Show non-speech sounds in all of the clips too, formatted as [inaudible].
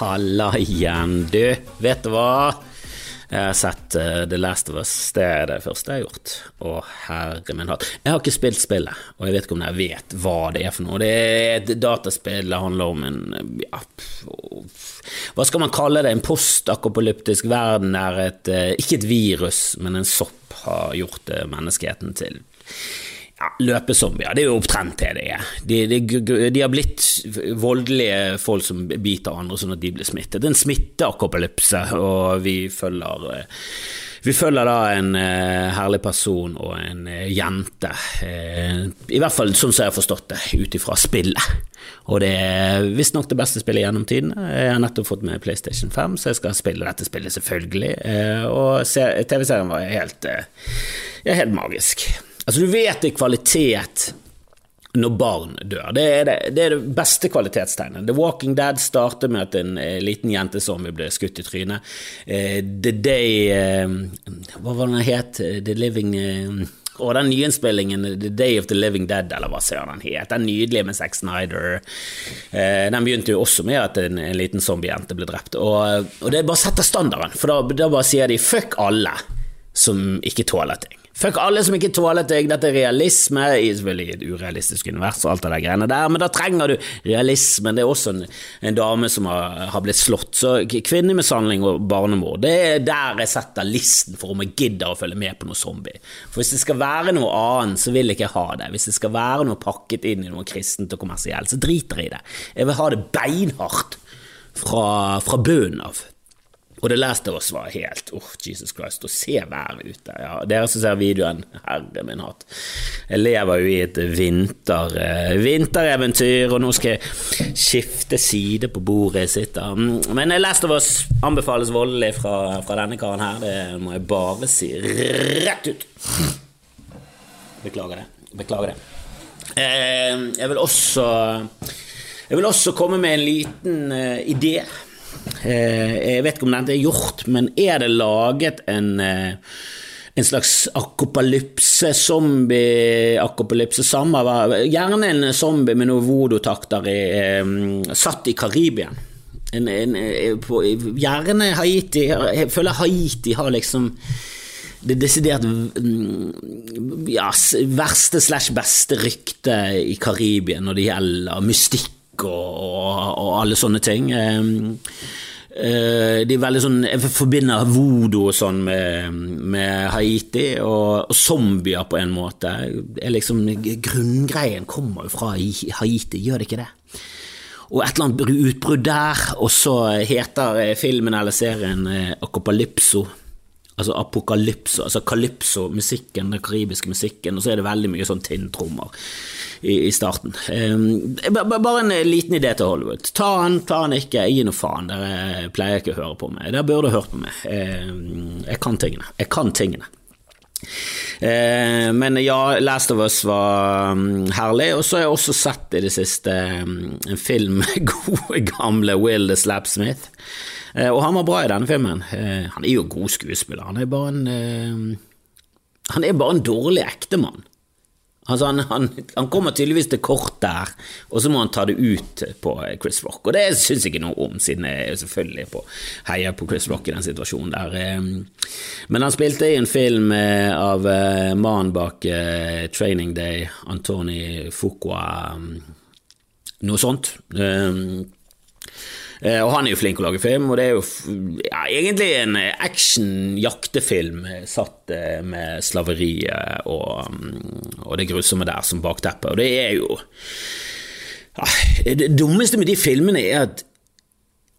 Halla igjen, du. Vet du hva? Jeg har sett uh, The Last of Us. Det er det første jeg har gjort. Å, herre min hatt. Jeg har ikke spilt spillet, og jeg vet ikke om jeg vet hva det er for noe. Det er et dataspill, det handler om en ja, Hva skal man kalle det? En postakopolyptisk verden der et uh, Ikke et virus, men en sopp har gjort uh, menneskeheten til ja, løpezombier. Det er jo omtrent det det er. De, de, de, har blitt voldelige folk som biter andre sånn at de blir smittet. Det er en smitteakopalypse, og vi følger eh, vi følger da en uh, herlig person og en uh, jente, i hvert fall sånn som jeg har forstått det, ut ifra spillet. Og det er visstnok det beste spillet gjennom tiden. Jeg har nettopp fått med PlayStation 5, så jeg skal spille dette spillet, selvfølgelig. og TV-serien var helt, helt magisk. Altså, du vet det er kvalitet når barn dør. Det er det, det er det, beste kvalitetstegnet. The Walking Dead starter med at en eh, liten jentezombie ble skutt i trynet. Eh, The Day eh, Hva var den het? The Living eh, og den nyinnspillingen The Day of the Living Dead, eller hva ser den het, den nydelige med Zack Snyder, eh, den begynte jo også med at en, en liten zombiejente ble drept. Og, og det bare setter standarden, for da, da bare sier de fuck alle som ikke tåler ting. Fuck alle som ikke tåler deg dette er realisme, i et urealistisk univers og alt det der greiene der, men da trenger du realismen. Det er også en, en dame som har, har, blitt slått, så kvinnemishandling og barnemord, det er der jeg setter listen for om jeg gidder å følge med på noe zombie. For hvis det skal være noe annet, så vil jeg ikke ha det. Hvis det skal være noe pakket inn i noe kristent og kommersielt, så driter jeg i det. Jeg vil ha det beinhardt fra, fra bunnen av. Og The Last of Us var helt oh, Jesus Christ, å se været ute. Ja, dere som ser videoen, herre min hatt. Jeg lever jo i et vinter, uh, vintereventyr, og nå skal jeg skifte side på bordet jeg sitter. Men The Last of Us anbefales voldelig fra, fra denne karen her, det må jeg bare si rett ut. Beklager det. Beklager det. Uh, jeg vil også Jeg vil også komme med en liten uh, idé. Eh, jeg vet ikke om dette er gjort, men er det laget en, eh, en slags akopalypse, zombie-akopalypse, samme Gjerne en zombie med noen vodotakter eh, satt i Karibia. På, gjerne Haiti. Jeg føler Haiti har liksom det desidert mm, ja, verste slash beste ryktet i Karibia når det gjelder mystikk og, og, alle sånne ting. Uh, de er veldig sånn, Jeg forbinder voodoo og sånn med, med Haiti, og, og, zombier på en måte. Liksom, grunngreien kommer jo fra Haiti, gjør det ikke det? Og et eller annet utbrudd der, og så heter filmen eller serien eh, Akopalypso altså apokalypse, altså calypso, musikken, den karibiske musikken, og så er det veldig mye sånn tinntrommer i, i, starten. Um, bare en liten idé til Hollywood. Ta han, ta han ikke, gi noe faen. Dere pleier ikke å høre på meg. Dere burde hørt på meg. Um, jeg kan tingene. Jeg kan tingene. Eh, men ja, Last of Us var um, herlig. Og så har jeg også sett i det siste um, en film med [laughs] gode, gamle Will the Slapsmith. Eh, og han var bra i denne filmen. Eh, han er jo god skuespiller. Han er bare en eh, Han er bare en dårlig ektemann. Altså han, han, han, kommer tydeligvis til kort der, og så må han ta det ut på Chris Rock. Og det syns jeg ikke noe om, siden jeg selvfølgelig på, heier på Chris Rock i den situasjonen der. Men han spilte i en film av mannen bak Training Day, Antoni Fuqua, noe sånt. Eh, og han er jo flink å lage film, og det er jo ja, egentlig en action-jaktefilm satt eh, med slaveriet og, mm, og, det grusomme der som bakteppe. Og det er jo ja, Det dummeste med de filmene er at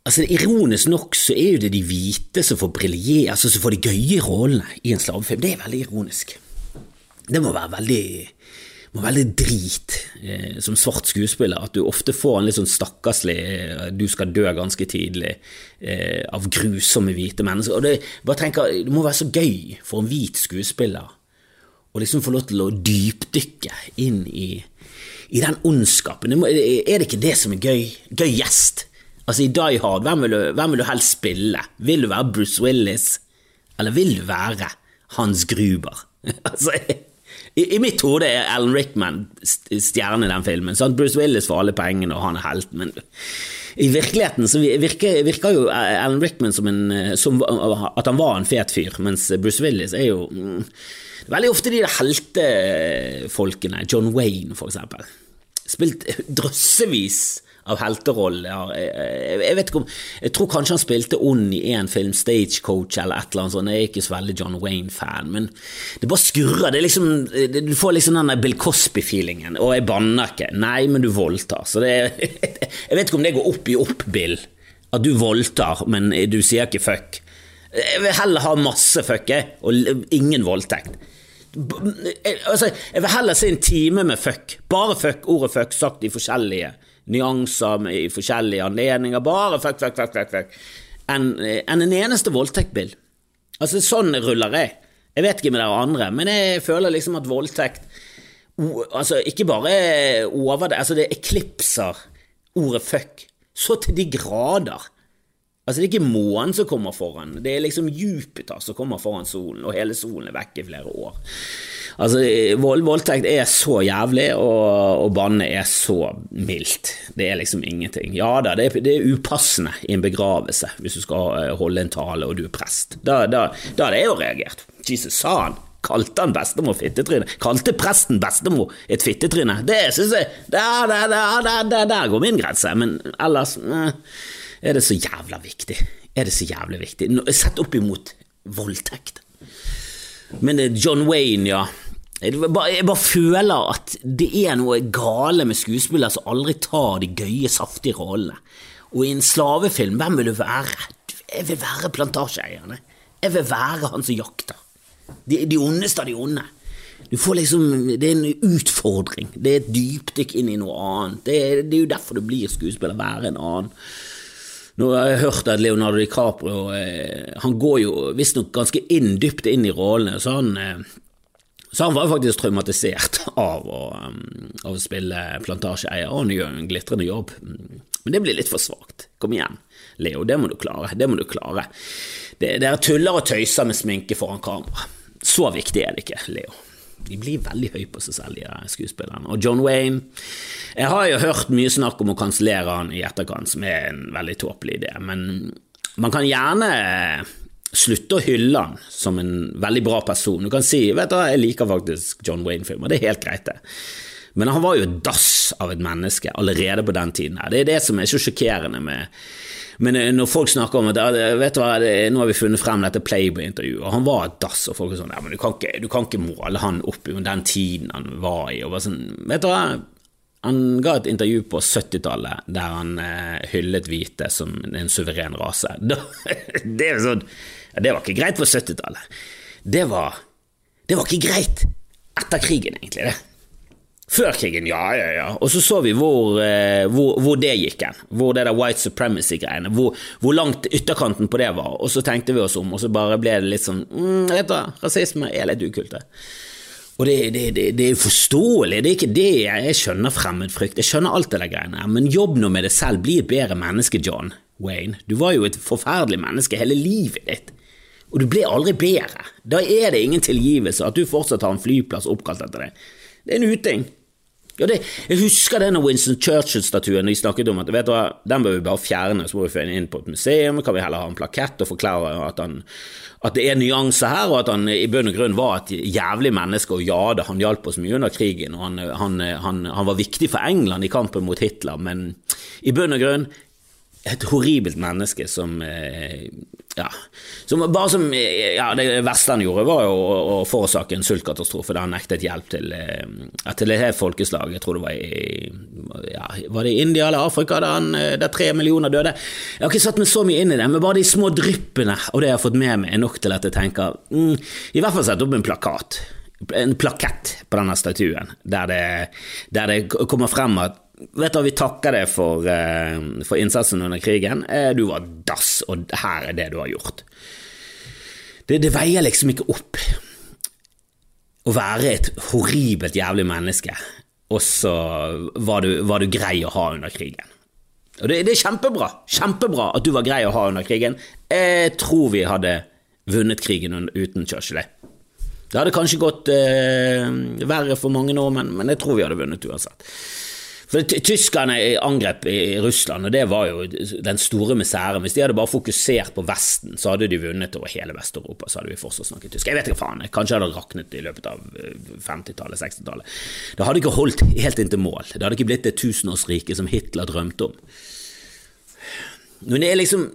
Altså, Ironisk nok så er jo det de hvite som får briljere, altså som får de gøye rollene i en slavefilm. Det er veldig ironisk. Det må være veldig må litt drit eh, som svart skuespiller, at du ofte får en litt sånn stakkarslig eh, du skal dø ganske tidlig eh, av grusomme hvite mennesker. Og det, bare tenker, det må være så gøy for en hvit skuespiller å liksom få lov til å dypdykke inn i, i den ondskapen. er det ikke det som er gøy? Gøy gjest. Altså I Die Hard, hvem vil, du, hvem vil du helst spille? Vil du være Bruce Willis, eller vil du være Hans Gruber? [laughs] altså I, I, mitt hode er Alan Rickman stjerne i den filmen. Sant? Bruce Willis får alle pengene, og han er helten, men i virkeligheten så virker, virker jo Alan Rickman som, en, som, at han var en fet fyr, mens Bruce Willis er jo mm, Veldig ofte de heltefolkene, John Wayne for eksempel, spilt drøssevis av helteroller. Jeg, jeg, vet ikke om Jeg tror kanskje han spilte ond i én film, Stagecoach eller et eller annet sånt. Jeg er ikke så veldig John Wayne-fan, men det bare skurrer. Det liksom, du får liksom den Bill Cosby-feelingen. Og jeg banner ikke. Nei, men du voldtar. Så det [laughs] Jeg vet ikke om det går opp i opp, Bill. At du voldtar, men du sier ikke fuck. Jeg vil heller ha masse fuck, jeg, og ingen voldtekt. Altså, jeg vil heller se en time med fuck. Bare fuck, ordet fuck sagt i forskjellige nyanser i forskjellige anledninger. Bare fuck, fuck, fuck, fuck, fuck. enn en, en eneste voldtektbil. Altså, sånn ruller jeg. Jeg vet ikke med dere andre, men jeg føler liksom at voldtekt Altså, ikke bare over det, altså det eklipser ordet fuck så til de grader. Altså, det er ikke månen som kommer foran, det er liksom Jupiter som kommer foran solen, og hele solen er vekk i flere år. Altså, vold, voldtekt er så jævlig, og, og banne er så mildt. Det er liksom ingenting. Ja da, det er, det er, upassende i en begravelse hvis du skal eh, holde en tale og du er prest. Da, da, da hadde jeg jo reagert. Jesus, sa han? Kalte han bestemor fittetryne? Kalte presten bestemor et fittetryne? Det syns jeg der, der, går min grense, men ellers eh, er det så jævla viktig. Er det så jævlig viktig? Sett opp imot voldtekt. Men er John Wayne, ja. Jeg bare, jeg bare, føler at det er noe gale med skuespillere som aldri tar de gøye, saftige rollene. Og i en slavefilm, hvem vil du være? Jeg vil være plantasjeeierne. Jeg vil være han som jakter. De, de ondeste av de onde. Du får liksom, Det er en utfordring. Det er et dypdykk inn i noe annet. Det det er jo derfor du blir skuespiller, være en annen. Nå har jeg hørt at Leonardo DiCaprio eh, Han går jo visstnok ganske inn, dypt inn i rollene, så han eh, så han var faktisk traumatisert av å, um, av å spille plantasjeeier, og han gjør en glitrende jobb. Men det blir litt for svakt. Kom igjen, Leo, det må du klare. Det må du klare. Dere tuller og tøyser med sminke foran kamera. Så viktig er det ikke, Leo. De blir veldig høye på seg selv, de skuespillerne. Og John Wayne Jeg har jo hørt mye snakk om å kansellere han i etterkant, som er en veldig tåpelig idé, men man kan gjerne slutte å hylle han som en veldig bra person. Du kan si vet du, jeg liker faktisk John Wayne-filmer, det er helt greit, det. Men han var jo et dass av et menneske allerede på den tiden. her. Det er det som er så sjokkerende med men eh, når folk snakker om at vet du hva, nå har vi funnet frem dette Playboy-intervjuet, og han var et dass, og folk er sånn ja, men du kan, ikke, du kan ikke måle han opp i den tiden han var i. og bare sånn, vet du hva, han ga et intervju på 70-tallet der han eh, hyllet hvite som en suveren rase. [laughs] det er sånn Det var ikke greit på 70-tallet. Det Det var ikke greit etter krigen, egentlig, det. Før krigen, ja, ja, ja. Og så så vi hvor, eh, hvor, hvor det gikk hen. Hvor det der white supremacy-greiene, hvor, hvor, langt ytterkanten på det var. Og så tenkte vi oss om, og så bare ble det litt sånn mm, Vet du, rasisme er litt ukult, det. Og det, det, det, det er forståelig, det er ikke det jeg skjønner fremmedfrykt, jeg skjønner alt det der greiene, men jobb nå med det selv, bli et bedre menneske, John Wayne. Du var jo et forferdelig menneske hele livet ditt. Og du ble aldri bedre. Da er det ingen tilgivelse at du fortsatt har en flyplass oppkalt etter deg. Det er en uting. Ja, det, jeg husker denne Winston Churchill-statuen de snakket om at vet du hva, den bør vi bare fjerne, så må vi få den inn på et museum, kan vi heller ha en plakett og forklare at, han, at det er nyanser her, og at han i bunn og grunn var et jævlig menneske, og ja da, han hjalp oss mye under krigen, og han, han, han, han var viktig for England i kampen mot Hitler, men i bunn og grunn et horribelt menneske som eh, ja, som, bare som ja, Det verste han gjorde, var jo å, å forårsake en sultkatastrofe da han nektet hjelp til, eh, til et helt folkeslag. Jeg tror det var i ja, Var det i India eller Afrika der, han, eh, der tre millioner døde? Jeg har ikke satt meg så mye inn i det, men bare de små dryppene og det jeg har fått med meg, er nok til at jeg tenker mm, I hvert fall sette opp en plakat. En plakett på denne statuen, der det, der det kommer frem at Vet du vi takker deg for, uh, for, innsatsen under krigen. Uh, du var dass, og her er det du har gjort. Det, det, veier liksom ikke opp å være et horribelt jævlig menneske, og så var du, du grei å ha under krigen. Og det, det, er kjempebra, kjempebra at du var grei å ha under krigen. Jeg tror vi hadde vunnet krigen uten Churchill. Det hadde kanskje gått eh, verre for mange nordmenn, men jeg tror vi hadde vunnet uansett. For Tyskerne angrep i Russland, og det var jo den store misæren. Hvis de hadde bare fokusert på Vesten, så hadde de vunnet over hele Vest-Europa. Så hadde vi fortsatt snakket tysk. Jeg vet ikke faen, kanskje hadde det raknet i løpet av 50-tallet, 60-tallet. Det hadde ikke holdt helt inn til mål. Det hadde ikke blitt det tusenårsriket som Hitler drømte om. Men det er liksom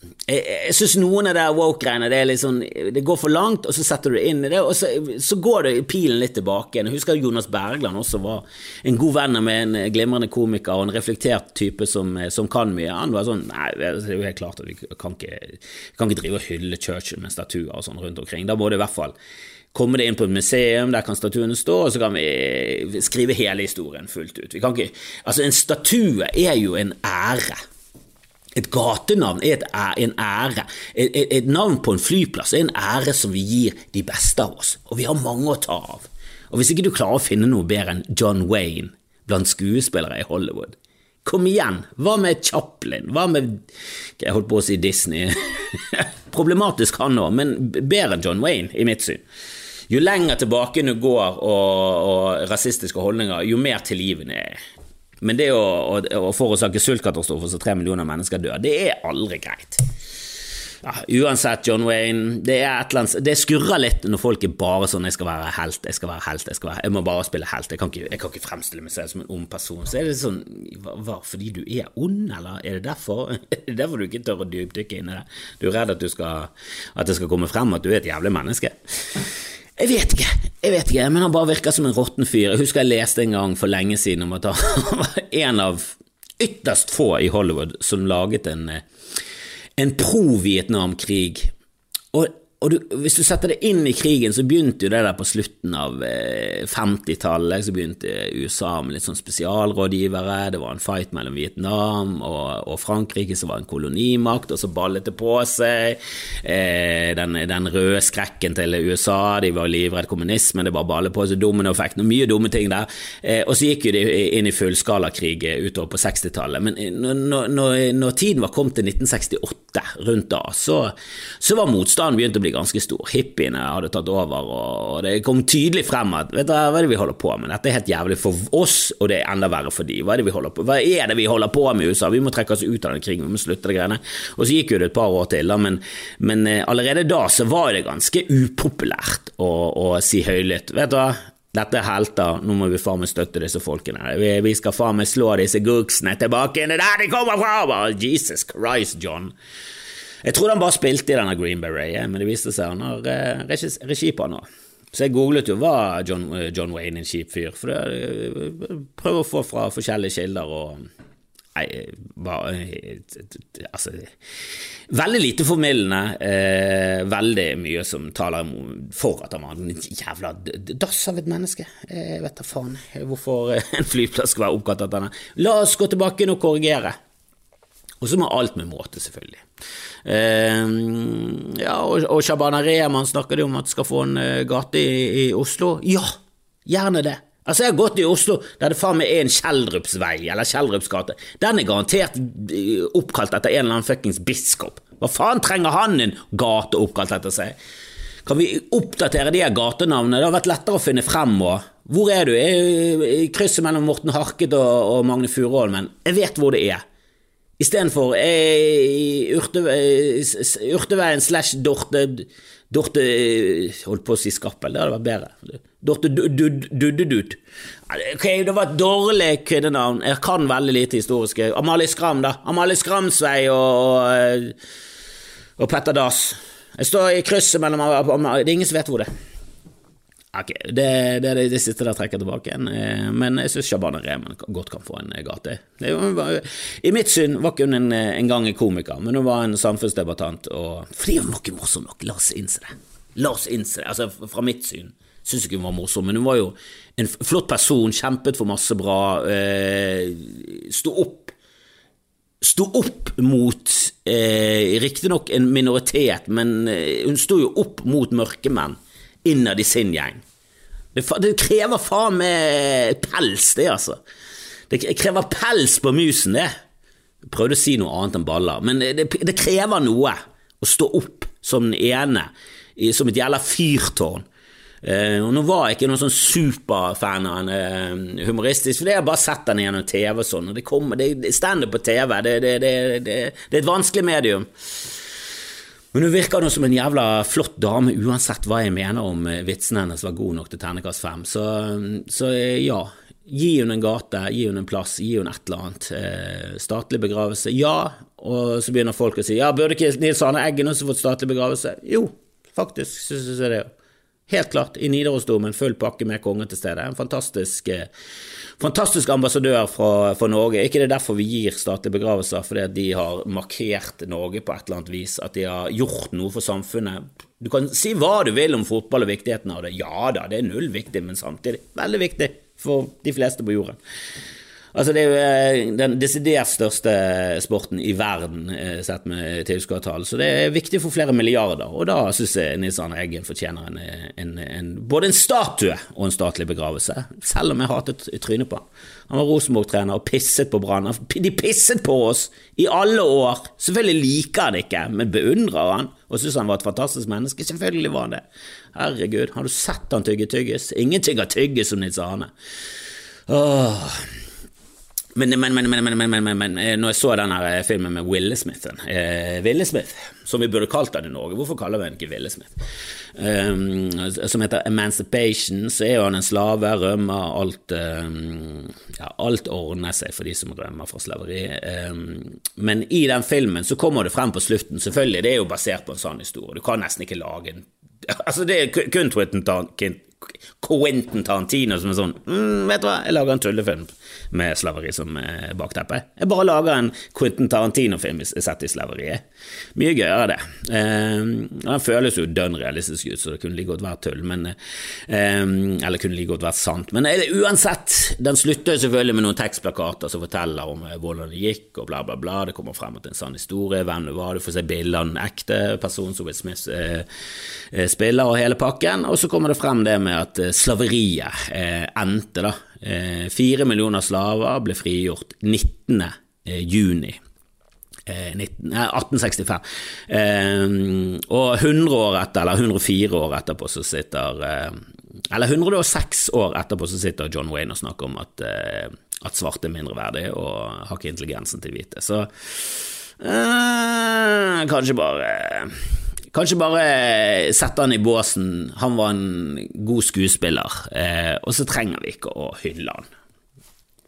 jeg, jeg syns noen av de woke-greiene det, liksom, det går for langt, og så setter du det inn i det, og så, så går det pilen litt tilbake. Jeg husker Jonas Bergland også var en god venn med en glimrende komiker og en reflektert type som, som kan mye. Han var sånn Nei, det er jo helt klart at vi kan ikke, kan ikke drive og hylle Churchill med statuer og sånn rundt omkring. Da må det i hvert fall komme det inn på et museum, der kan statuene stå, og så kan vi skrive hele historien fullt ut. Vi kan ikke, altså En statue er jo en ære. Et gatenavn er et, en ære. Et, et, et, navn på en flyplass er en ære som vi gir de beste av oss, og vi har mange å ta av. Og Hvis ikke du klarer å finne noe bedre enn John Wayne blant skuespillere i Hollywood, kom igjen! Hva med Chaplin? Hva med Jeg holdt på å si Disney. [laughs] Problematisk han òg, men bedre enn John Wayne, i mitt syn. Jo lenger tilbake du går og, og rasistiske holdninger, jo mer tilgivende er men det å, å, å forårsake sultkatastrofer så tre millioner mennesker dør, det er aldri greit. Ja, uansett, John Wayne, det, annet, det skurrer litt når folk er bare sånn 'jeg skal være helt, jeg skal være helt, jeg skal være Jeg må bare spille helt. Jeg kan ikke, jeg kan ikke fremstille meg selv som en ond person. Så er det sånn hva, Fordi du er ond, eller er det derfor? [laughs] Er det derfor du ikke tør å dypdykke inn i det? Du er redd at, skal, at det skal komme frem at du er et jævlig menneske? Jeg vet ikke, jeg vet ikke, men han bare virker som en råtten fyr. Jeg husker jeg leste en gang for lenge siden om at han [laughs] var en av ytterst få i Hollywood som laget en, eh, en pro-Vietnamkrig. Og og du, hvis du setter det inn i krigen, så begynte jo det der på slutten av 50-tallet. Eh, så begynte USA med litt sånn spesialrådgivere. Det var en fight mellom Vietnam og, og Frankrike, som var en kolonimakt, og så ballet det på seg. Eh, den, den, røde skrekken til USA, de var livredd kommunismen, det bare ballet på seg. Dominoeffekten og mye dumme ting der. Eh, og så gikk jo de inn i fullskalakrig utover på 60-tallet. Men når, når, når, tiden var kommet til 1968, rundt da, så, så var motstanden begynt å bli ganske stor. Hippiene hadde tatt over, og det kom tydelig frem at vet du, hva er det vi holder på med? Dette er helt jævlig for oss, og det er enda verre for de. Hva er det vi holder på Hva er det vi holder på med i USA? Vi må trekke oss ut av den krigen, vi må slutte det greiene. Og så gikk jo det et par år til, da, men, men eh, allerede da så var det ganske upopulært å, å si høylytt. Vet du hva, dette er helter, nå må vi faen meg støtte disse folkene. Vi, vi skal faen meg slå disse gooksene tilbake inn der de kommer fra! Jesus Christ, John. Jeg trodde han bare spilte i denne Green Beret, men det viste seg han har eh, regi på nå. Så jeg googlet jo var John, eh, John Wayne en kjip fyr, for det eh, prøver å få fra forskjellige kilder og Nei, bare Altså Veldig lite formildende. Eh, veldig mye som taler for at han var en jævla dass av et menneske. Jeg vet da faen hvorfor en flyplass skal være oppkalt etter henne. La oss gå tilbake og korrigere. Og så må alt med måte, selvfølgelig. Uh, ja, og, og Shabana Rehman snakker om at skal få en uh, gate i, i, Oslo. Ja, gjerne det. Altså, Jeg har gått i Oslo der det faen meg er en Kjeldrupsvei, eller Kjeldrupsgate. Den er garantert eh, oppkalt etter en eller annen fuckings biskop. Hva faen trenger han en gate oppkalt etter seg? Kan vi oppdatere de her gatenavnene? Det har vært lettere å finne frem. Og. Hvor er du? I krysset mellom Morten Harket og, og Magne Furuholmen. Jeg vet hvor det er. Istedenfor eh, Urteveien slash Dorte Dorte Holdt på å si Skappel, det hadde vært bedre. Dorte Duddedut. Ok, det var et dårlig kvinnenavn. Jeg kan veldig lite historiske. Amalie Skram, da. Amalie Skramsvei og, og, og Petter Dass. Jeg står i krysset mellom Det er ingen som vet hvor det er. Ok, det, det, det, det siste der trekker tilbake igjen, eh, men jeg syns Shabana Rehman godt kan få en gate. I mitt syn var ikke hun en, en gang en komiker, men hun var en samfunnsdebattant. Og, fordi hun var ikke morsom nok, la oss innse det. La oss innse det. Altså, fra mitt syn syns ikke hun var morsom, men hun var jo en flott person, kjempet for masse bra, eh, sto opp sto opp mot eh, riktignok en minoritet, men eh, hun sto jo opp mot mørkemenn innad i sin gjeng. Det, det krever faen meg pels, det, altså. Det krever pels på musen, det. Jeg prøvde å si noe annet enn baller, men det, det krever noe å stå opp som den ene, som et jævla fyrtårn, Uh, og Nå var jeg ikke noen sånn superfan av han uh, humoristisk, for jeg har bare sett han gjennom TV og sånn. og det kommer, det, Standup på TV, det, det, det, det, er et vanskelig medium. Men hun virker nå som en jævla flott dame, uansett hva jeg mener om vitsene hennes var god nok til ternekast fem. Så, så ja, gi henne en gate, gi henne en plass, gi henne et eller annet. Eh, statlig begravelse, ja. Og så begynner folk å si ja, burde ikke Nils Arne Eggen også fått statlig begravelse? Jo, faktisk syns jeg det. Helt klart, i Nidarosdomen, full pakke med kongen til stede. En fantastisk, eh, fantastisk ambassadør for, for, Norge. Ikke det er derfor vi gir statlige begravelser, fordi de har markert Norge på et eller annet vis, at de har gjort noe for samfunnet. Du kan si hva du vil om fotball og viktigheten av det. Ja da, det er null viktig, men samtidig veldig viktig for de fleste på jorden. Altså Det er jo eh, den desidert største sporten i verden eh, sett med tilskuertall, så det er viktig for flere milliarder. Og da syns jeg Nils Arne Eggen fortjener en, en, en, både en statue og en statlig begravelse, selv om jeg hatet trynet på han. Han var Rosenborg-trener og pisset på Brann. De pisset på oss i alle år! Selvfølgelig liker han ikke, men beundrer han og syns han var et fantastisk menneske. Selvfølgelig var han det. Herregud, har du sett han tygge tyggis? Ingenting har tygges som Nils Arne. Åh. Men, men, men, men, men, når jeg så denne eh, filmen med Wille Smith eh, Wille Smith, som vi burde kalt den i Norge, hvorfor kaller vi den ikke Wille Smith? Um, som heter Emancipation, så er jo han en slave, rømmer, alt um, ja, alt ordner seg for de som rømmer fra slaveri. Um, men i den filmen så kommer det frem på slutten, selvfølgelig, det er jo basert på en sann historie, du kan nesten ikke lage en Altså, det er kun Quentin Tarantino som er sånn mm, Vet du hva, jeg lager en tullefilm med slaveri som eh, bakteppe. Jeg bare lager en Quentin Tarantino-film sett i slaveriet. Mye gøyere, det. Eh, den føles jo dønn realistisk ut, så det kunne like godt vært tull, men eh, Eller kunne like godt vært sant. Men eh, uansett, den slutter selvfølgelig med noen tekstplakater som forteller om eh, hvordan det gikk, og bla, bla, bla. Det kommer frem til en sann historie, hvem det var, du får se bilder av den ekte personen som Will Smith eh, spiller, og hele pakken. Og så kommer det frem det med at slaveriet endte, da Eh, fire millioner slaver ble frigjort 19. Eh, juni 1865. Eh, og 100 år etter, eller 104 år etterpå, så sitter Eller 106 år etterpå så sitter John Wayne og snakker om at, at svarte er mindreverdige og har ikke intelligensen til hvite. Så kanskje bare Kanskje bare sette han i båsen. Han var en god skuespiller, eh, og så trenger vi ikke å hylle han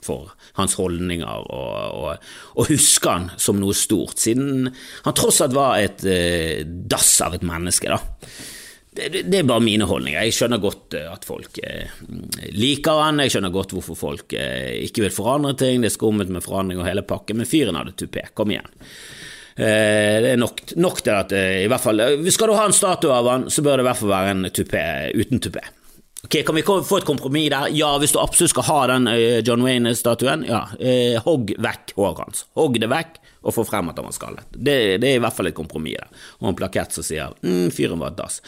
for hans holdninger, og, og, og, huske han som noe stort, siden han tross alt var et eh, dass av et menneske, da. Det, det, er bare mine holdninger. Jeg skjønner godt eh, at folk eh, liker han, jeg skjønner godt hvorfor folk eh, ikke vil forandre ting, det er skummelt med forandring og hele pakken, men fyren hadde tupé, kom igjen. Eh, det er nok, nok til at eh, i hvert fall eh, Skal du ha en statue av han, så bør det i hvert fall være en tupé uten tupé. Ok, Kan vi få et kompromiss der? Ja, hvis du absolutt skal ha den John Wayne-statuen, ja, eh, hogg vekk håret hans. Hogg det vekk, og få frem at han var skallet. Det, det, er i hvert fall et kompromiss der. Og en plakett som sier mm, 'fyren var et dass'.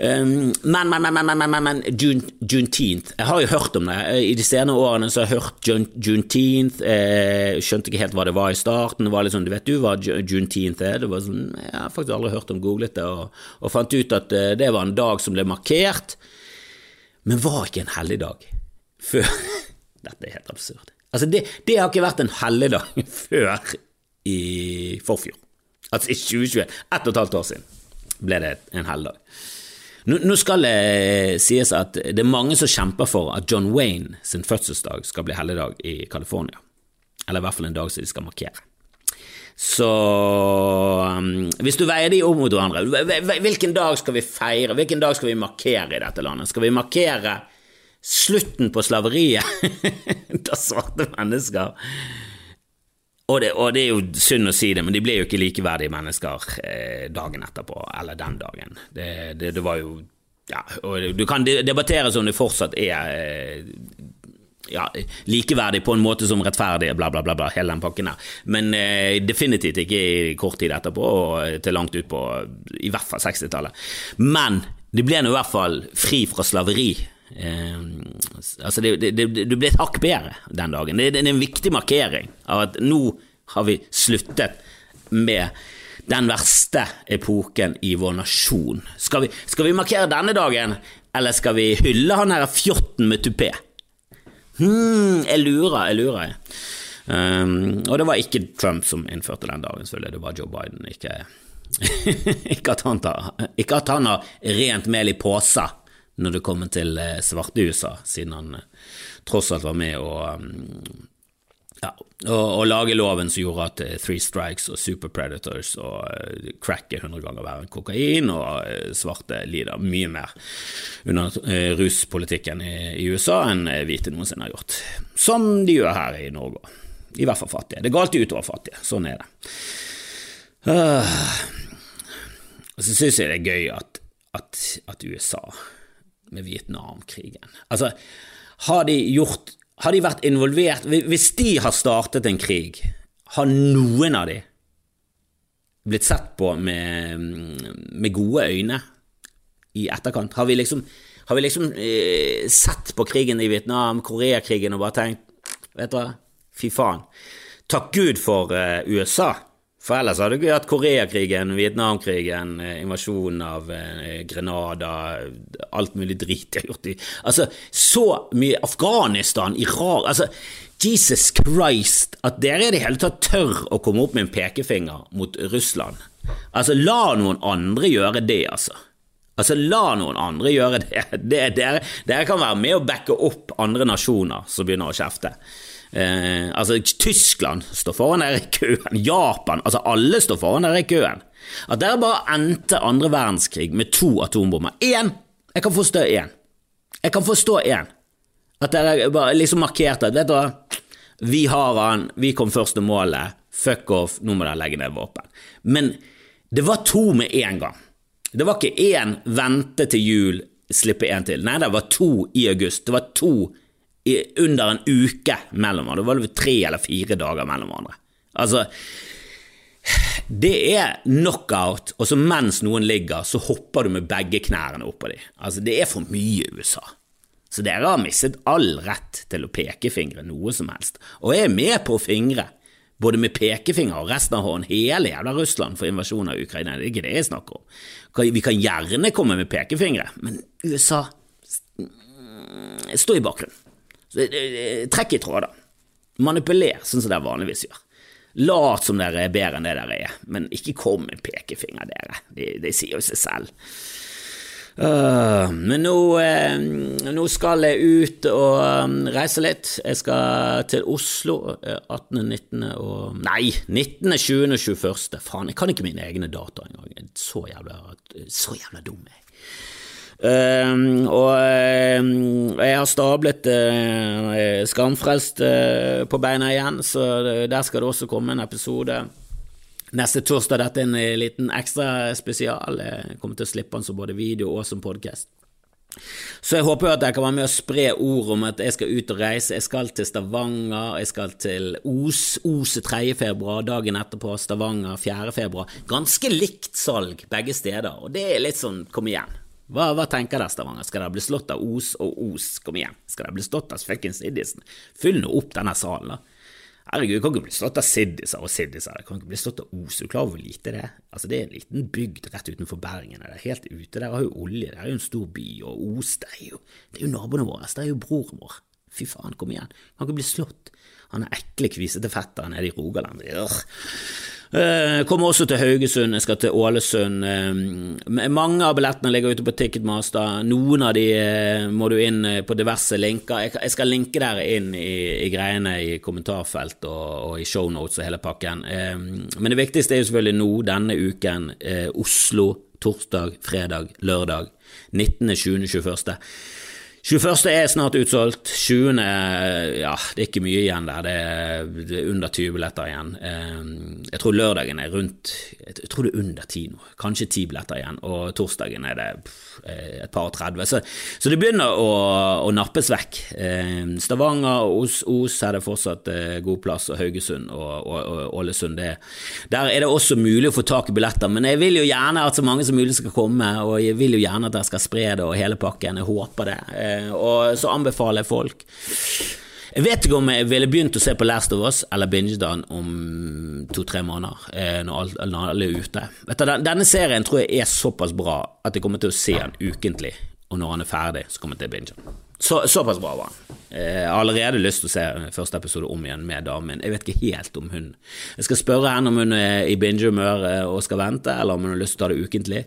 Um, men, men, men, men, men, men June, Juneteenth Jeg har jo hørt om det. I de senere årene så har jeg hørt June, Juneteenth. Eh, skjønte ikke helt hva det var i starten. Det var litt sånn, du vet du hva Juneteenth er? Det var sånn, Jeg har faktisk aldri hørt om googlet det, og, og fant ut at uh, det var en dag som ble markert, men var ikke en helligdag før [laughs] Dette er helt absurd. Altså, det, det har ikke vært en helligdag [laughs] før i forfjor. Altså i 2021. Ett og et halvt år siden ble det en helligdag. Nå, nå skal det sies at det er mange som kjemper for at John Wayne sin fødselsdag skal bli helligdag i California. Eller i hvert fall en dag som de skal markere. Så um, hvis du veier de opp mot hverandre, hvilken dag skal vi feire, hvilken dag skal vi markere i dette landet? Skal vi markere slutten på slaveriet [laughs] da svarte mennesker og det, og det, er jo synd å si det, men de ble jo ikke likeverdige mennesker eh, dagen etterpå, eller den dagen. Det, det, det var jo ja, og Du kan debattere som det fortsatt er eh, ja, likeverdig på en måte som rettferdig, bla, bla, bla, bla hele den pakken der. Men eh, definitivt ikke i kort tid etterpå, og til langt ut på i hvert fall 60-tallet. Men de ble nå i hvert fall fri fra slaveri. Eh, altså det, det, det, du ble et hakk bedre den dagen. Det, er en viktig markering av at nå har vi sluttet med den verste epoken i vår nasjon. Skal vi, skal vi markere denne dagen, eller skal vi hylle han her fjotten med tupé? Hm, jeg lurer, jeg lurer. Um, og det var ikke Trump som innførte den dagen, selvfølgelig, det var Joe Biden. Ikke, [laughs] ikke, at, han tar, ikke at han har rent mel i posa når det kommer til svarte svarte USA, siden han eh, tross alt var med å um, ja, og, lage loven som gjorde at uh, Three Strikes og Super Predators og crack er 100 ganger verre enn kokain, og svarte lider mye mer under ruspolitikken i, i, USA enn hvite noensinne har gjort. Som de gjør her i Norge. I hvert fall fattige. Det går alltid utover fattige. Sånn er det. Uh, og så syns jeg det er gøy at, at, at USA, med Vietnamkrigen Altså, har de gjort har de vært involvert Hvis de har startet en krig, har noen av de blitt sett på med, med gode øyne i etterkant? Har vi liksom, har vi liksom eh, sett på krigen i Vietnam, Koreakrigen, og bare tenkt Vet du hva, fy faen. Takk Gud for eh, USA for ellers hadde ikke hatt Koreakrigen, Vietnamkrigen, eh, invasjonen av eh, Grenada, alt mulig drit de har gjort i Altså, så mye Afghanistan, Irak Altså, Jesus Christ, at dere i det hele tatt tør å komme opp med en pekefinger mot Russland. Altså, la noen andre gjøre det, altså. Altså, la noen andre gjøre det. [laughs] det dere, dere kan være med og backe opp andre nasjoner som begynner å kjefte. Eh, altså, Tyskland står foran der i køen, Japan Altså, alle står foran der i køen. At dere bare endte andre verdenskrig med to atombomber. Én! Jeg kan forstå én. Jeg kan forstå én. At dere bare liksom markerte at vet du hva, vi har han, vi kom først til målet, fuck off, nå må dere legge ned våpen. Men det var to med en gang. Det var ikke én vente til jul, slippe én til. Nei, det var to i august. Det var to under en uke mellom hverandre. Da var vel tre eller fire dager mellom hverandre. Altså, det er knockout, og så mens noen ligger, så hopper du med begge knærne oppå dem. Altså, det er for mye USA. Så dere har mistet all rett til å pekefingre noe som helst. Og jeg er med på å fingre, både med pekefinger og resten av hånden, hele jævla Russland for invasjonen av Ukraina. Det er ikke det jeg snakker om. Vi kan gjerne komme med pekefingre, men USA Stå i bakgrunnen. Trekk i tråder. Manipuler, sånn som dere vanligvis gjør. Lat som dere er bedre enn det dere er, men ikke kom med pekefinger, dere. De, de sier jo seg selv. Uh, men nå, eh, nå, skal jeg ut og um, reise litt. Jeg skal til Oslo 18., 19. og Nei, 19., 20. og 21. Faen, jeg kan ikke mine egne datoer engang. Så jævla, så jævla dum jeg Uh, og uh, jeg har stablet uh, Skamfrelst uh, på beina igjen, så der skal det også komme en episode. Neste torsdag dette er en liten ekstra spesial. Jeg kommer til å slippe den som både video og som podkast. Så jeg håper jo at jeg kan være med å spre ord om at jeg skal ut og reise. Jeg skal til Stavanger, jeg skal til Os. Os 3. februar, dagen etterpå Stavanger 4. februar. Ganske likt salg begge steder, og det er litt sånn kom igjen. Hva, hva, tenker dere, Stavanger? Skal dere bli slått av Os og Os? Kom igjen, skal dere bli slått av fuckings Siddisen? Fyll nå opp denne salen, da. Herregud, du kan ikke bli slått av Siddiser og Siddiser, du kan ikke bli slått av Os, du klarer hvor lite det er? Altså, det er en liten bygd rett utenfor Bergen, det er helt ute, der har jo olje, det er jo en stor by, og Os, det er jo, det er jo naboene våre, det er jo broren vår. Fy faen, kom igjen, kan ikke bli slått. Han er ekle, kvisete fetter nede i Rogaland. Urgh. kommer også til Haugesund, jeg skal til Ålesund. Uh, mange av billettene ligger ute på Ticketmaster. Noen av de uh, må du inn på diverse linker. Jeg, skal linke dere inn i, i greiene i kommentarfelt og, og, i shownotes og hele pakken. men det viktigste er jo selvfølgelig nå, denne uken, Oslo, torsdag, fredag, lørdag. 19., 20., 21. 21. er snart utsolgt. 20. ja, det er ikke mye igjen der. Det er, er under 20 billetter igjen. Ehm, jeg tror lørdagen er rundt Jeg tror det er under 10 nå. Kanskje 10 billetter igjen. Og torsdagen er det eh, et par og 30. Så, så, det begynner å, å nappes vekk. Ehm, Stavanger og Os, Os er det fortsatt eh, god plass, og Haugesund og, Ålesund. Der er det også mulig å få tak i billetter, men jeg vil jo gjerne at så mange som mulig skal komme, og jeg vil jo gjerne at dere skal spre det og hele pakken. Jeg håper det. Eh, og så anbefaler jeg folk Jeg vet ikke om jeg ville begynt å se på Last of Us eller Binge den om to-tre måneder, eh, når alle, er ute. Du, Denne serien tror jeg er såpass bra at jeg kommer til å se den ukentlig, og når han er ferdig, så kommer jeg til å binge den. Så, såpass bra var han. Jeg har allerede lyst til å se første episode om igjen med damen. Jeg vet ikke helt om hun Jeg skal spørre henne om hun er i binge-humør og skal vente, eller om hun har lyst til å ta det ukentlig.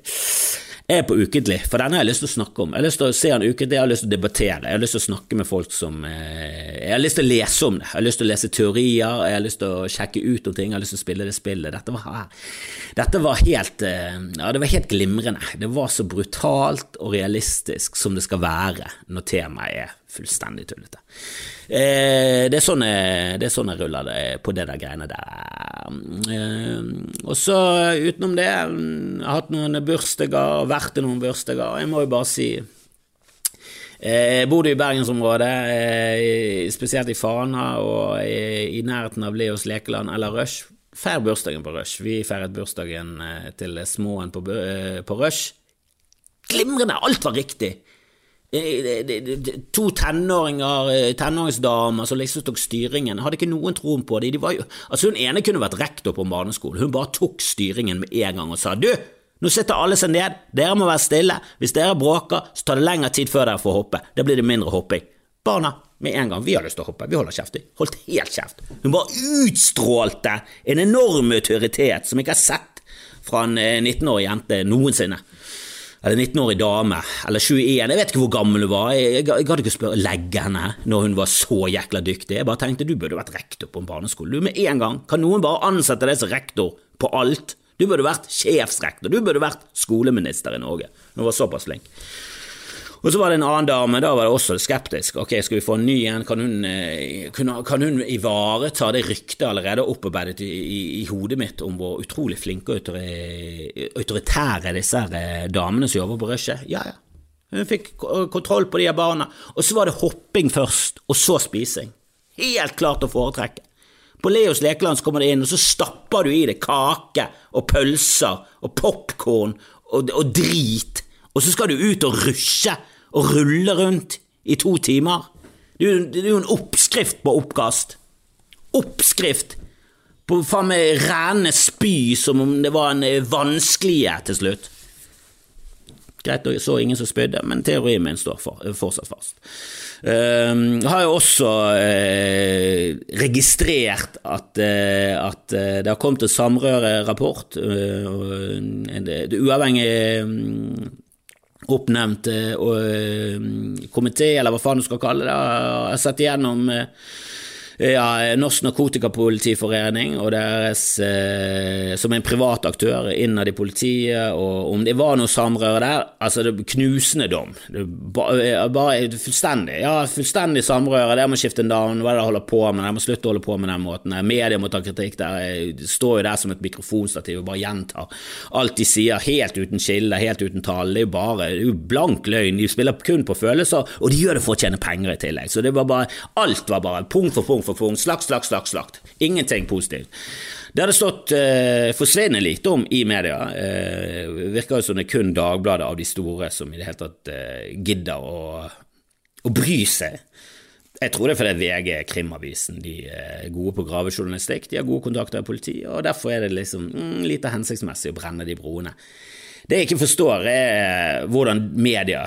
Er på ukentlig, for denne har jeg lyst til å snakke om. Jeg har lyst til å se den ukentlig, jeg har lyst til å debattere, jeg har lyst til å snakke med folk som eh, Jeg har lyst til å lese om det, jeg har lyst til å lese teorier, jeg har lyst til å sjekke ut om ting, jeg har lyst til å spille det spillet. Dette var, dette var helt eh, Ja, det var helt glimrende. Det var så brutalt og realistisk som det skal være når temaet er fullstendig tullete. Eh, det, er sånn jeg, jeg ruller det på det der greiene der. Eh, og så utenom det, jeg har hatt noen bursdager, vært i noen bursdager, jeg må jo bare si eh, jeg bodde i bergensområdet, spesielt i Fana og i nærheten av Leos lekeland eller Rush. Feir bursdagen på Rush. Vi feiret bursdagen til småen på, på Rush. Glimrende! Alt var riktig! To tenåringer, eh, tenåringsdamer som liksom tok styringen, hadde ikke noen troen på det. De jo, altså Hun ene kunne vært rektor på en barneskole, hun bare tok styringen med en gang og sa du, nå sitter alle seg ned, dere må være stille, hvis dere bråker, så tar det lengre tid før dere får hoppe, da blir det mindre hopping. Barna, med en gang, vi har lyst til å hoppe, vi holder kjeft, vi. holdt helt kjeft. Hun bare utstrålte en enorm autoritet som jeg ikke har sett fra en 19-årig eh, jente noensinne eller 19-årig dame, eller 21, jeg vet ikke hvor gammel hun var, jeg, jeg, jeg gadd ikke spørre legge henne når hun var så jækla dyktig, jeg bare tenkte du burde vært rektor på en barneskole, du med en gang, kan noen bare ansette deg som rektor på alt? Du burde vært sjefsrektor, du burde vært skoleminister i Norge, hun var såpass flink. Og så var det en annen dame, da var det også skeptisk. Ok, skal vi få en ny en? Kan hun, eh, kan hun ivareta det ryktet allerede opparbeidet i, i, i, hodet mitt om hvor utrolig flinke og autoritære disse eh, damene som jobber på Rushet? Ja, ja. Hun fikk kontroll på de her barna. Og så var det hopping først, og så spising. Helt klart å foretrekke. På Leos lekeland så kommer det inn, og så stapper du i det kake og pølser og popkorn og, og drit, og så skal du ut og rushe og rulle rundt i to timer. Det er jo en oppskrift på oppkast. Oppskrift på faen meg rene spy som om det var en vanskelighet vanskelige til slutt. Greit, jeg så ingen som spydde, men teorien min står for, fortsatt fast. Jeg har jo også uh, registrert at, uh, at det har kommet en samrørerapport. Uh, det uavhengige um, oppnevnt uh, komité, eller hva faen du skal kalle det, har sett igjennom uh, ja, Norsk Narkotikapolitiforening og deres eh, som en privat aktør innad i politiet, og om det var noe samrøre der Altså, det knusende dom. Det bare, bare fullstendig ja, fullstendig samrøre. Der må skifte navn, hva er det de holder på med? De må slutte å holde på med den måten. Media må ta kritikk der. Jeg står jo der som et mikrofonstativ og bare gjentar alt de sier, helt uten skille, helt uten tall. Det er jo bare det er jo blank løgn. De spiller kun på følelser, og de gjør det for å tjene penger i tillegg. Så det var bare Alt var bare punkt for punkt for pung, slakt, slakt, slakt, slakt. Ingenting positivt. Det hadde stått eh, forsvinnende lite om i media. Eh, virker jo som det er kun Dagbladet av de store som i det hele tatt eh, gidder å, å bry seg. Jeg tror det er fordi VG, Krimavisen, de er gode på gravejournalistikk, de har gode kontakter i politiet, og derfor er det liksom mm, lite hensiktsmessig å brenne de broene. Det jeg ikke forstår, er hvordan media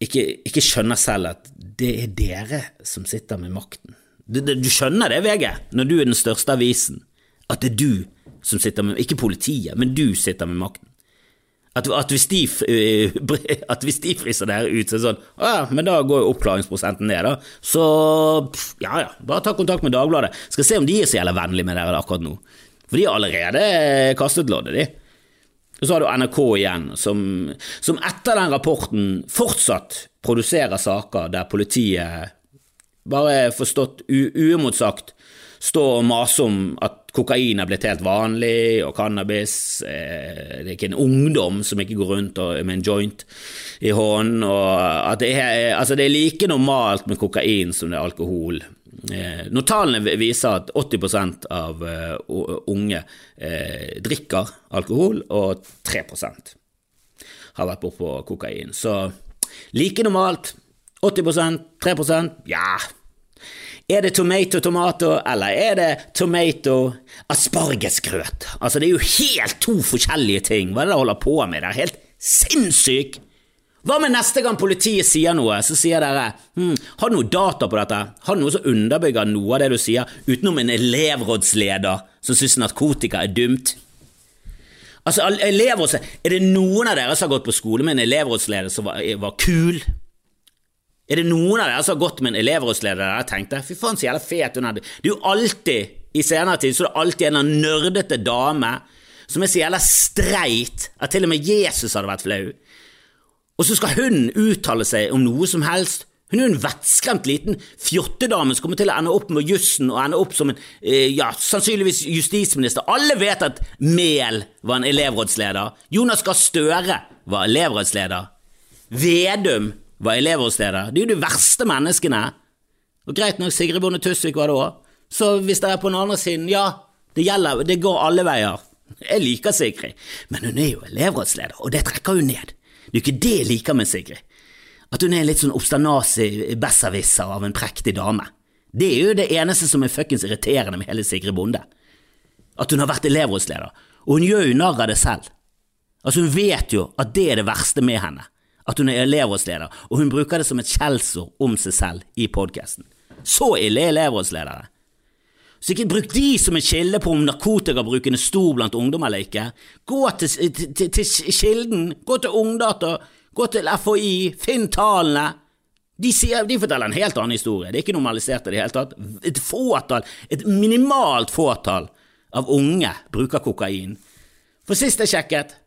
ikke, ikke skjønner selv at det er dere som sitter med makten. Du, du, skjønner det, VG, når du er den største avisen, at det er du som sitter med Ikke politiet, men du sitter med makten. At, at, hvis, de, at hvis de fryser det her ut, så er det sånn Å ja, men da går jo oppklaringsprosenten ned, da. Så ja ja, bare ta kontakt med Dagbladet. Skal se om de er så jævla vennlige med dere akkurat nå. For de har allerede kastet loddet, de. Og så har du NRK igjen, som, som etter den rapporten fortsatt produserer saker der politiet bare forstått uimotsagt stå og mase om at kokain er blitt helt vanlig, og cannabis eh, Det er ikke en ungdom som ikke går rundt med en joint i hånden, og det er, altså det er like normalt med kokain som det er alkohol. Eh, når tallene viser at 80% av uh, unge eh, drikker alkohol, og 3% har vært bortpå kokain, så like normalt 80 3% ja, Er det tomato tomato, eller er det tomato aspargesgrøt? Altså, det er jo helt to forskjellige ting. Hva er det dere holder på med? Det er helt sinnssykt! Hva med neste gang politiet sier noe, så sier dere hm, har du noe data på dette, har du noe som underbygger noe av det du sier, utenom en elevrådsleder som syns narkotika er dumt? Altså, elevrådsleder, Er det noen av dere som har gått på skole med en elevrådsleder som var, var kul? Er det noen av dere som har gått med en elevrådsleder der tenkt tenkte fy faen så jævla fet hun er? Det er jo alltid, i senere tid, så er det alltid en nerdete dame som er så jævla streit at til og med Jesus hadde vært flau. Og så skal hun uttale seg om noe som helst. Hun er jo en vettskremt liten fjottedame som kommer til å ende opp med jussen og ende opp som en, eh, ja, sannsynligvis justisminister. Alle vet at Mehl var en elevrådsleder. Jonas Gahr Støre var elevrådsleder. Vedum var elevrådsleder. De er jo de verste menneskene. Og greit nok, Sigrid Bonde Tusvik var det òg. Så hvis det er på den andre siden, ja, det gjelder, det går alle veier. Jeg liker Sigrid, men hun er jo elevrådsleder, og det trekker hun ned. Det er jo ikke det jeg liker med Sigrid. At hun er litt sånn obstanasi besserwisser av en prektig dame. Det er jo det eneste som er fuckings irriterende med hele Sigrid Bonde. At hun har vært elevrådsleder. Og hun gjør jo narr av det selv. Altså Hun vet jo at det er det verste med henne. At hun er elevrådsleder, og hun bruker det som et skjellsord om seg selv i podkasten. Så ille er elevrådsledere. Så ikke bruk de som en kilde på om narkotikabruken er stor blant ungdom eller ikke. Gå til, til, til, kilden, gå til Ungdata, gå til FHI, finn tallene. De, sier, de, forteller en helt annen historie, det er ikke normalisert i det hele tatt. Et fåtall, et minimalt fåtall av unge bruker kokain. For sist jeg sjekket,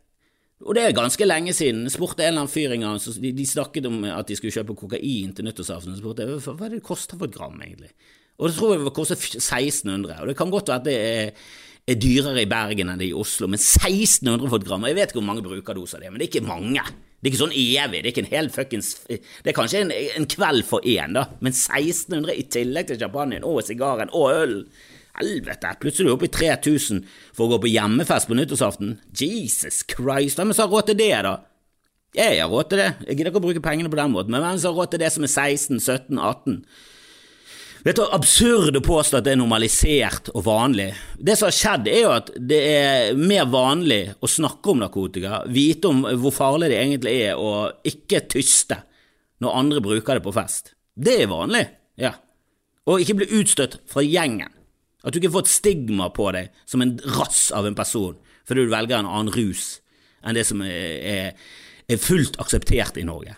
og det er ganske lenge siden, spurte en eller annen fyr en gang, de, de, snakket om at de skulle kjøpe kokain til nyttårsaften, spurte jeg hva er det det koster for et gram, egentlig? Og det tror jeg det koster 1600. Og det kan godt være at det er, er, dyrere i Bergen enn det er i Oslo, men 1600 for et gram Jeg vet ikke hvor mange bruker doser det, men det er ikke mange. Det er ikke sånn evig. Det er ikke en hel fuckings Det er kanskje en, en kveld for én, da, men 1600 i tillegg til champagnen og sigaren og øl. Helvete, plutselig er du oppe i 3000 for å gå på hjemmefest på nyttårsaften. Jesus Christ, hvem har råd til det, da? Jeg har råd til det, jeg gidder ikke å bruke pengene på den måten, men hvem har råd til det som er 16, 17, 18? Vet du, absurd å påstå at det er normalisert og vanlig. Det som har skjedd, er jo at det er mer vanlig å snakke om narkotika, vite om hvor farlig det egentlig er, og ikke tyste når andre bruker det på fest. Det er vanlig, ja. Og ikke bli utstøtt fra gjengen. At du ikke får et stigma på deg som en rass av en person fordi du velger en annen rus enn det som er, er, fullt akseptert i Norge.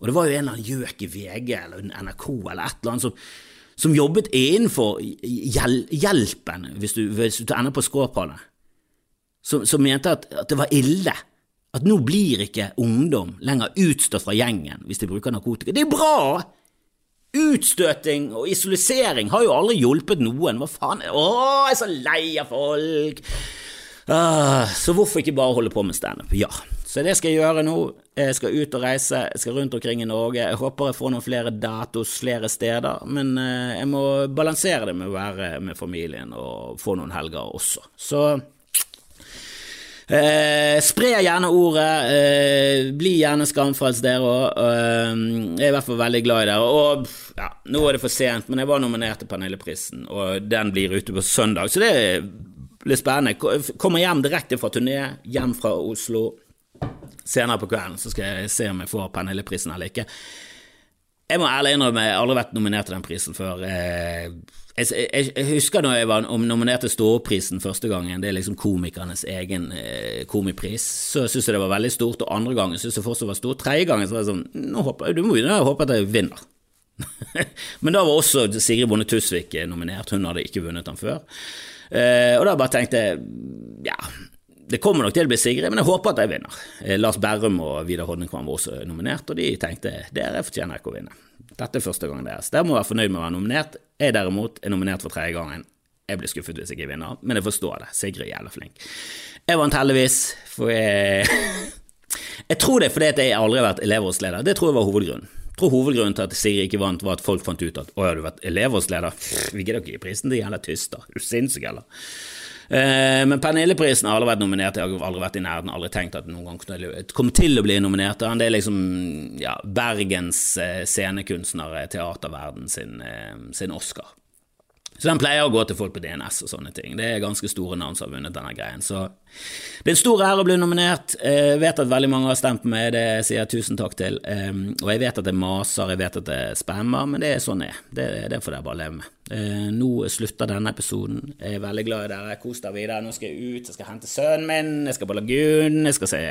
Og det var jo en eller annen gjøk i VG eller NRK eller et eller annet som som jobbet innenfor hjel hjelpen, hvis du, hvis du ender på skråplanet, som, som, mente at, at, det var ille. At nå blir ikke ungdom lenger utstøtt fra gjengen hvis de bruker narkotika. Det er bra! Utstøting og isolisering har jo aldri hjulpet noen. Hva faen? Å, jeg er så lei av folk! Ah, så hvorfor ikke bare holde på med standup? Ja. Så det skal jeg gjøre nå. Jeg skal ut og reise, jeg skal rundt omkring i Norge. Jeg håper jeg får noen flere datos flere steder, men eh, jeg må balansere det med å være med familien og få noen helger også. Så eh, spre gjerne ordet, eh, bli gjerne skamfrelst dere òg. Eh, jeg er i hvert fall veldig glad i dere. Og ja, nå er det for sent, men jeg var nominert til Pernilleprisen, og den blir ute på søndag, så det er litt spennende. Kommer hjem direkte fra turné, hjem fra Oslo senere på kvelden, så skal jeg se om jeg får Pernilleprisen eller ikke. Jeg må ærlig innrømme, jeg har aldri vært nominert til den prisen før. Eh, jeg, jeg, jeg husker da jeg var nominert til Ståprisen første gangen, det er liksom komikernes egen eh, komipris, så syntes jeg det var veldig stort, og andre gangen syntes jeg fortsatt var stort. Tredje gangen så var det sånn Nå håper, Du må jo håpe at jeg vinner. [laughs] Men da var også Sigrid Bonde Tusvik nominert, hun hadde ikke vunnet den før. Eh, og da bare tenkte jeg ja, det kommer nok til å bli Sigrid, men jeg håper at de vinner. Eh, Lars Berrum og Vidar Hodnekvam var også nominert, og de tenkte dere fortjener ikke å vinne. Dette er første gangen deres. Dere må være fornøyd med å være nominert. Jeg derimot er nominert for tredje gangen. Jeg blir skuffet hvis jeg ikke vinner, men jeg forstår det. Sigrid er jævla flink. Jeg vant heldigvis, for jeg [laughs] Jeg tror det er fordi jeg aldri har vært elevrådsleder. Det tror jeg var hovedgrunnen. Jeg tror hovedgrunnen til at Sigrid ikke vant, var at folk fant ut at å, har du vært elevrådsleder? Vi gidder ikke gi prisen til jævla tyster. Er du sinnssyk, eller? Eh, men Pernilleprisen har aldri vært nominert, jeg har aldri vært i nærheten, aldri tenkt at noen gang kom til å bli nominert. Det er liksom ja, Bergens eh, scenekunstnere, teaterverden sin, eh, sin Oscar. Så den pleier å gå til folk på DNS og sånne ting. Det er ganske store navn som har vunnet denne greien. Så det er en stor ære å bli nominert. Jeg vet at veldig mange har stemt på meg, det sier jeg tusen takk til. Og jeg vet at det maser, jeg vet at det spammer, men det er sånn det er. Det får dere bare leve med. Nå slutter denne episoden. Jeg er veldig glad i dere. Kos dere videre. Nå skal jeg ut, jeg skal hente sønnen min, jeg skal på lagunen, jeg skal se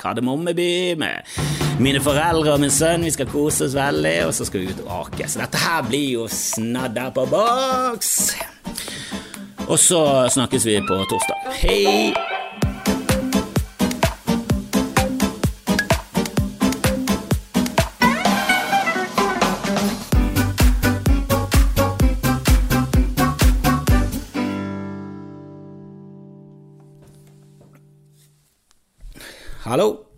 Kardemommeby med mine foreldre og min sønn. Vi skal kose oss veldig, og så skal vi ut og ake. Så dette her blir jo snadder på boks. Og så snakkes vi på torsdag. Hei! Allô?